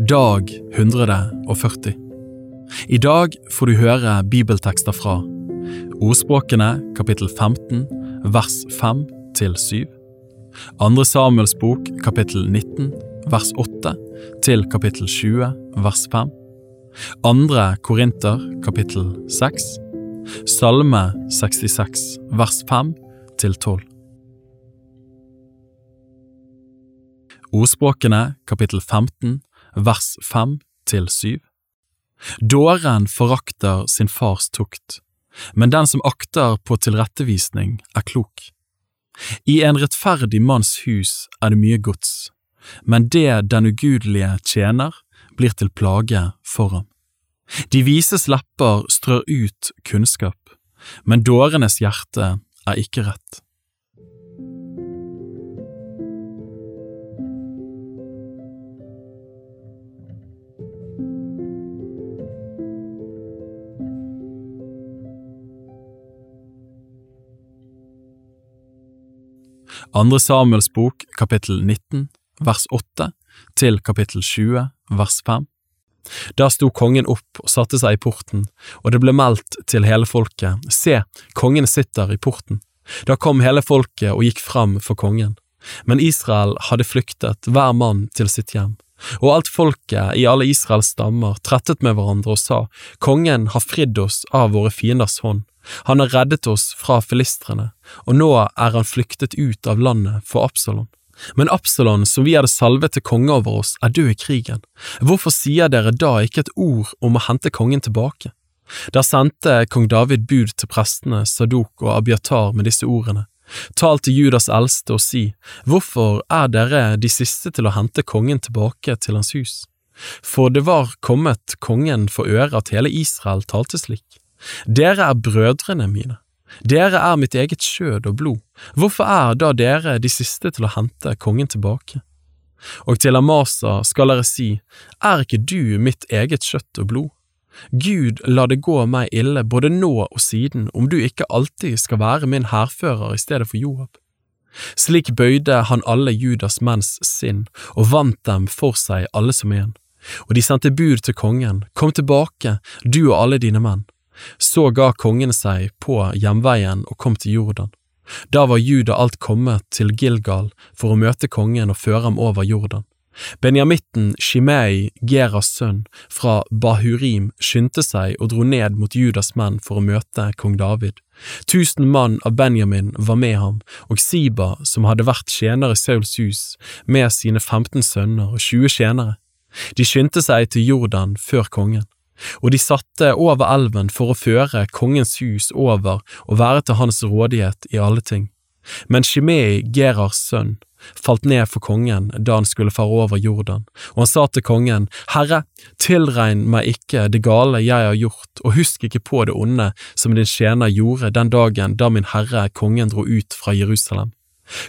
Dag 140 I dag får du høre bibeltekster fra Ordspråkene kapittel 15 vers 5 til 7 Andre Samuels bok kapittel 19 vers 8 til kapittel 20 vers 5 Andre Korinter kapittel 6 Salme 66 vers 5 til 12 Ordspråkene kapittel 15 vers 5 til 7 Dåren forakter sin fars tukt, men den som akter på tilrettevisning er klok. I en rettferdig manns hus er det mye gods, men det den ugudelige tjener, blir til plage for ham. De vises lepper strør ut kunnskap, men dårenes hjerte er ikke rett. Andre Samuels bok kapittel 19 vers 8 til kapittel 20 vers 5 Da sto kongen opp og satte seg i porten, og det ble meldt til hele folket, se, kongen sitter i porten. Da kom hele folket og gikk fram for kongen. Men Israel hadde flyktet, hver mann til sitt hjem. Og alt folket i alle Israels stammer trettet med hverandre og sa, Kongen har fridd oss av våre fienders hånd, han har reddet oss fra filistrene, og nå er han flyktet ut av landet for Absalon. Men Absalon, som vi hadde salvet til konge over oss, er død i krigen. Hvorfor sier dere da ikke et ord om å hente kongen tilbake? Der sendte kong David bud til prestene Sadok og Abiatar med disse ordene. Tal til Judas eldste og si, Hvorfor er dere de siste til å hente kongen tilbake til hans hus? For det var kommet kongen for øre at hele Israel talte slik. Dere er brødrene mine. Dere er mitt eget skjød og blod. Hvorfor er da dere de siste til å hente kongen tilbake? Og til Amasa skal dere si, er ikke du mitt eget kjøtt og blod? Gud, la det gå meg ille både nå og siden, om du ikke alltid skal være min hærfører i stedet for Joab. Slik bøyde han alle Judas menns sinn og vant dem for seg alle som en. Og de sendte bud til kongen, kom tilbake, du og alle dine menn. Så ga kongen seg på hjemveien og kom til Jordan. Da var Juda alt kommet til Gilgal for å møte kongen og føre ham over Jordan. Benjamitten Shimei, Geras sønn, fra Bahurim skyndte seg og dro ned mot Judas menn for å møte kong David. Tusen mann av Benjamin var med ham, og Siba, som hadde vært tjener i Sauls hus, med sine 15 sønner og 20 tjenere. De skyndte seg til Jordan før kongen og de satte over elven for å føre kongens hus over og være til hans rådighet i alle ting. Men Shimei, Gerars sønn, falt ned for kongen da han skulle fare over Jordan, og han sa til kongen, Herre, tilregn meg ikke det gale jeg har gjort, og husk ikke på det onde som din tjener gjorde den dagen da min herre kongen dro ut fra Jerusalem.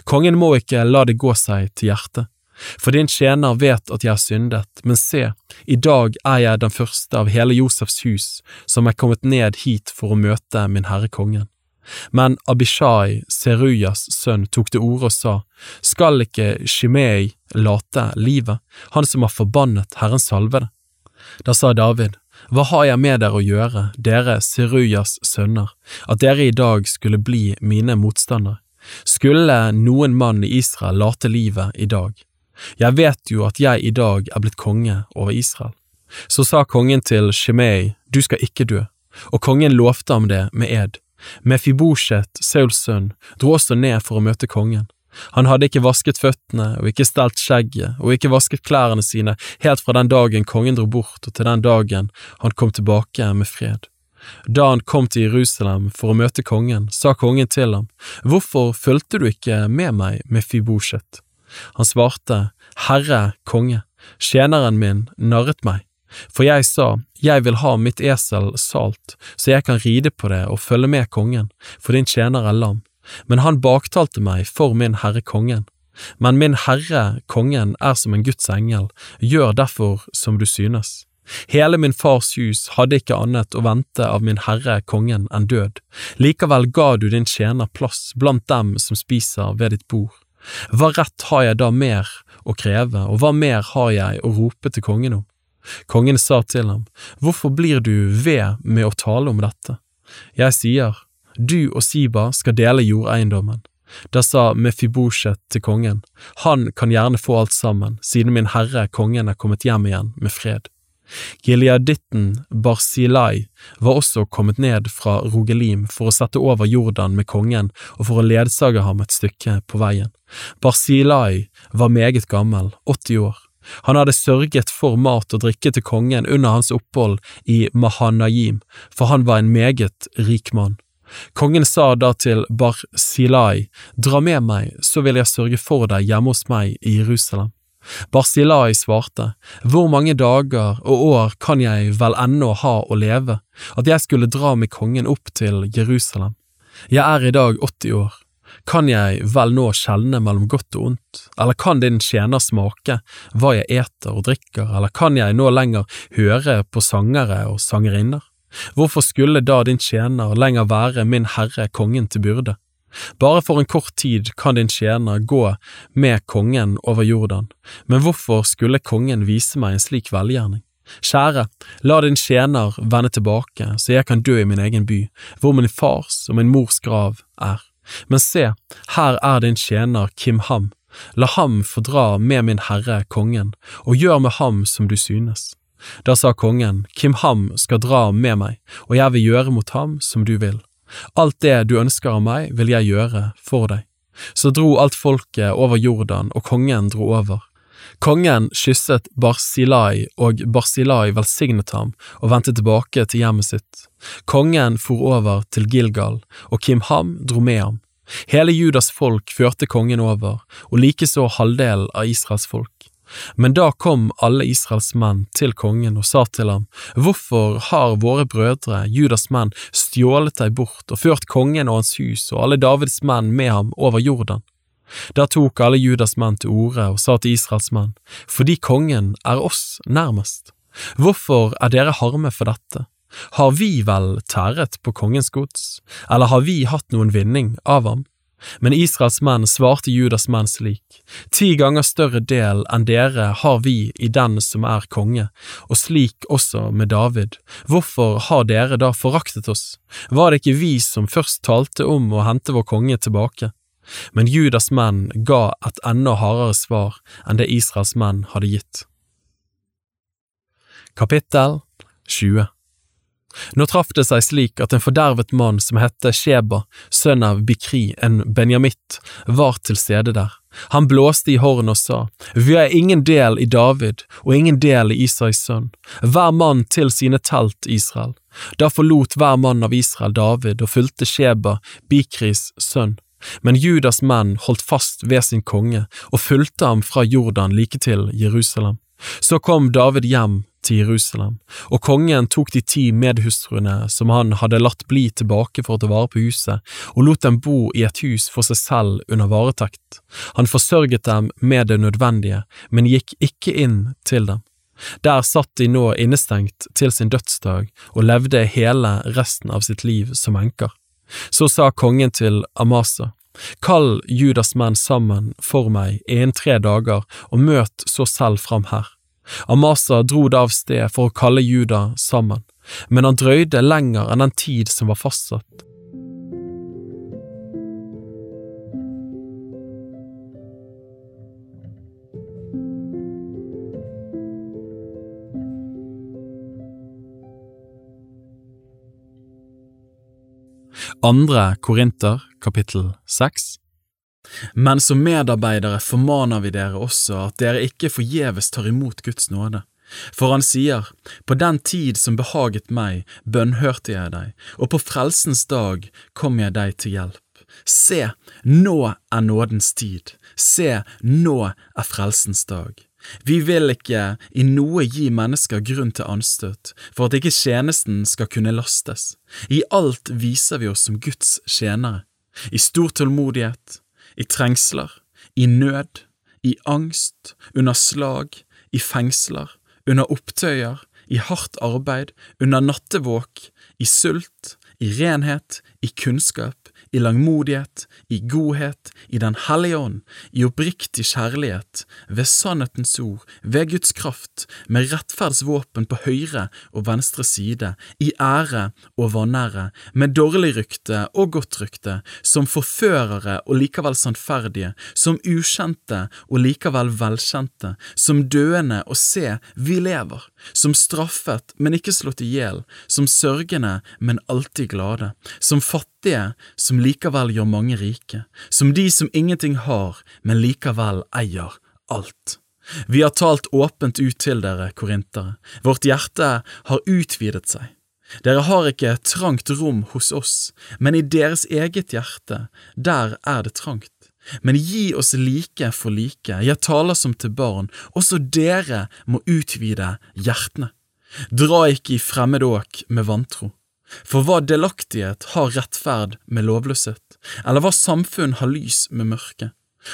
Kongen må ikke la det gå seg til hjertet. For din tjener vet at jeg har syndet, men se, i dag er jeg den første av hele Josefs hus som er kommet ned hit for å møte min herre kongen. Men Abishai, Serujas sønn, tok til orde og sa, skal ikke Shimei late livet, han som har forbannet Herrens salvede? Da sa David, hva har jeg med dere å gjøre, dere Serujas sønner, at dere i dag skulle bli mine motstandere? Skulle noen mann i Israel late livet i dag, jeg vet jo at jeg i dag er blitt konge over Israel. Så sa kongen til Shimei, du skal ikke dø, og kongen lovte ham det med ed. Mefibosjet, Sauls sønn, dro også ned for å møte kongen. Han hadde ikke vasket føttene og ikke stelt skjegget og ikke vasket klærne sine helt fra den dagen kongen dro bort og til den dagen han kom tilbake med fred. Da han kom til Jerusalem for å møte kongen, sa kongen til ham, Hvorfor fulgte du ikke med meg, Mefibosjet? Han svarte, Herre konge, tjeneren min narret meg, for jeg sa, jeg vil ha mitt esel salt, så jeg kan ride på det og følge med kongen, for din tjener er lam, men han baktalte meg for min herre kongen. Men min herre kongen er som en Guds engel, gjør derfor som du synes. Hele min fars hus hadde ikke annet å vente av min herre kongen enn død, likevel ga du din tjener plass blant dem som spiser ved ditt bord. Hva rett har jeg da mer å kreve, og hva mer har jeg å rope til kongen om? Kongen sa til ham, Hvorfor blir du ved med å tale om dette? Jeg sier, Du og Siba skal dele jordeiendommen. Da sa Mefibosjet til kongen, Han kan gjerne få alt sammen, siden min herre kongen er kommet hjem igjen med fred. Gileaditten Barsilai var også kommet ned fra Rogelim for å sette over Jordan med kongen og for å ledsage ham et stykke på veien. Barsilai var meget gammel, 80 år. Han hadde sørget for mat og drikke til kongen under hans opphold i Mahanayim, for han var en meget rik mann. Kongen sa da til Barsilai, dra med meg, så vil jeg sørge for deg hjemme hos meg i Jerusalem. Barsilai svarte, hvor mange dager og år kan jeg vel ennå ha å leve, at jeg skulle dra med kongen opp til Jerusalem? Jeg er i dag 80 år, kan jeg vel nå skjelne mellom godt og ondt, eller kan din tjener smake hva jeg eter og drikker, eller kan jeg nå lenger høre på sangere og sangerinner? Hvorfor skulle da din tjener lenger være min herre kongen til byrde? Bare for en kort tid kan din tjener gå med kongen over Jordan, men hvorfor skulle kongen vise meg en slik velgjerning? Kjære, la din tjener vende tilbake, så jeg kan dø i min egen by, hvor min fars og min mors grav er. Men se, her er din tjener Kim Ham, la ham få dra med min herre kongen, og gjør med ham som du synes. Da sa kongen, Kim Ham skal dra med meg, og jeg vil gjøre mot ham som du vil. Alt det du ønsker av meg, vil jeg gjøre for deg. Så dro alt folket over Jordan, og kongen dro over. Kongen kysset Barsilai, og Barsilai velsignet ham og vendte tilbake til hjemmet sitt. Kongen for over til Gilgal, og Kimham dro med ham. Hele Judas folk førte kongen over, og likeså halvdelen av Israels folk. Men da kom alle Israels menn til kongen og sa til ham, Hvorfor har våre brødre, Judas menn, stjålet deg bort og ført kongen og hans hus og alle Davids menn med ham over Jordan? Da tok alle Judas menn til orde og sa til Israels menn, Fordi kongen er oss nærmest. Hvorfor er dere harme for dette? Har vi vel tæret på kongens gods, eller har vi hatt noen vinning av ham? Men Israels menn svarte Judas menn slik, ti ganger større del enn dere har vi i den som er konge, og slik også med David, hvorfor har dere da foraktet oss, var det ikke vi som først talte om å hente vår konge tilbake? Men Judas menn ga et enda hardere svar enn det Israels menn hadde gitt. Kapittel 20 nå traff det seg slik at en fordervet mann som hette Sheba, sønn av Bikri, en benjamitt, var til stede der. Han blåste i hornet og sa, Vi har ingen del i David og ingen del i Isais sønn, hver mann til sine telt, Israel. Da forlot hver mann av Israel David og fulgte Sheba, Bikris sønn. Men Judas menn holdt fast ved sin konge og fulgte ham fra Jordan like til Jerusalem. Så kom David hjem til Jerusalem, og kongen tok de ti medhustruene som han hadde latt bli tilbake for å ta vare på huset, og lot dem bo i et hus for seg selv under varetekt. Han forsørget dem med det nødvendige, men gikk ikke inn til dem. Der satt de nå innestengt til sin dødsdag og levde hele resten av sitt liv som enker. Så sa kongen til Amasa, Kall Judas menn sammen for meg innen tre dager, og møt så selv fram her. Amasa dro da av sted for å kalle Juda sammen, men han drøyde lenger enn den tid som var fastsatt. Andre Korinter, kapittel seks men som medarbeidere formaner vi dere også at dere ikke forgjeves tar imot Guds nåde. For han sier, På den tid som behaget meg, bønnhørte jeg deg, og på frelsens dag kom jeg deg til hjelp. Se, nå er nådens tid, se, nå er frelsens dag. Vi vil ikke i noe gi mennesker grunn til anstøt, for at ikke tjenesten skal kunne lastes. I alt viser vi oss som Guds tjenere, i stor tålmodighet, i trengsler, i nød, i angst, under slag, i fengsler, under opptøyer, i hardt arbeid, under nattevåk, i sult, i renhet, i kunnskap, i langmodighet, i godhet, i Den hellige ånd, i oppriktig kjærlighet, ved sannhetens ord, ved Guds kraft, med rettferdsvåpen på høyre og venstre side, i ære og vanære, med dårlig rykte og godt rykte, som forførere og likevel sannferdige, som ukjente og likevel velkjente, som døende og se, vi lever, som straffet, men ikke slått i hjel, som sørgende, men alltid glade, som fattige, som likevel gjør mange rike, som de som ingenting har, men likevel eier alt. Vi har talt åpent ut til dere, korintere, vårt hjerte har utvidet seg. Dere har ikke trangt rom hos oss, men i deres eget hjerte, der er det trangt. Men gi oss like for like, jeg taler som til barn, også dere må utvide hjertene. Dra ikke i fremmed åk med vantro. For hva delaktighet har rettferd med lovløshet, eller hva samfunn har lys med mørke?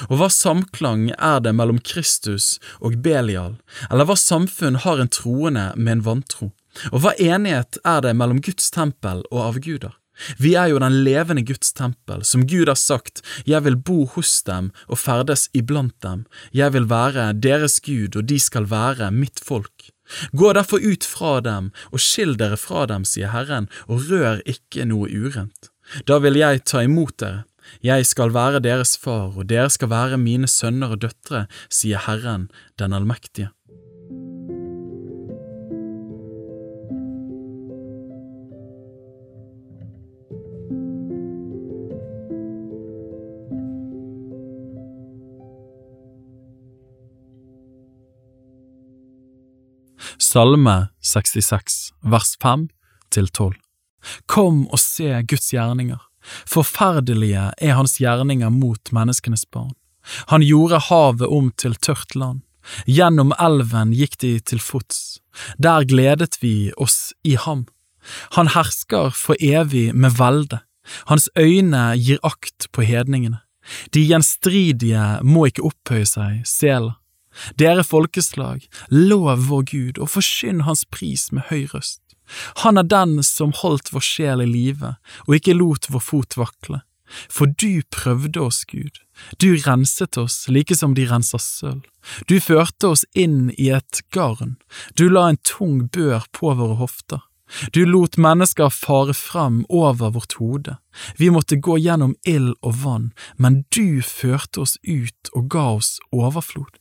Og hva samklang er det mellom Kristus og Belial, eller hva samfunn har en troende med en vantro? Og hva enighet er det mellom Guds tempel og avguder? Vi er jo den levende Guds tempel, som Gud har sagt, jeg vil bo hos dem og ferdes iblant dem, jeg vil være deres Gud og de skal være mitt folk. Gå derfor ut fra dem og skill dere fra dem, sier Herren, og rør ikke noe urent. Da vil jeg ta imot dere. Jeg skal være deres far, og dere skal være mine sønner og døtre, sier Herren den allmektige. Salme 66, vers 5 til 12 Kom og se Guds gjerninger. Forferdelige er hans gjerninger mot menneskenes barn. Han gjorde havet om til tørt land. Gjennom elven gikk de til fots. Der gledet vi oss i ham. Han hersker for evig med velde. Hans øyne gir akt på hedningene. De gjenstridige må ikke opphøye seg, Sela. Dere folkeslag, lov vår Gud og forsyn hans pris med høy røst. Han er den som holdt vår sjel i live og ikke lot vår fot vakle. For du prøvde oss, Gud, du renset oss like som de renser sølv, du førte oss inn i et garn, du la en tung bør på våre hofter. Du lot mennesker fare frem over vårt hode, vi måtte gå gjennom ild og vann, men du førte oss ut og ga oss overflod.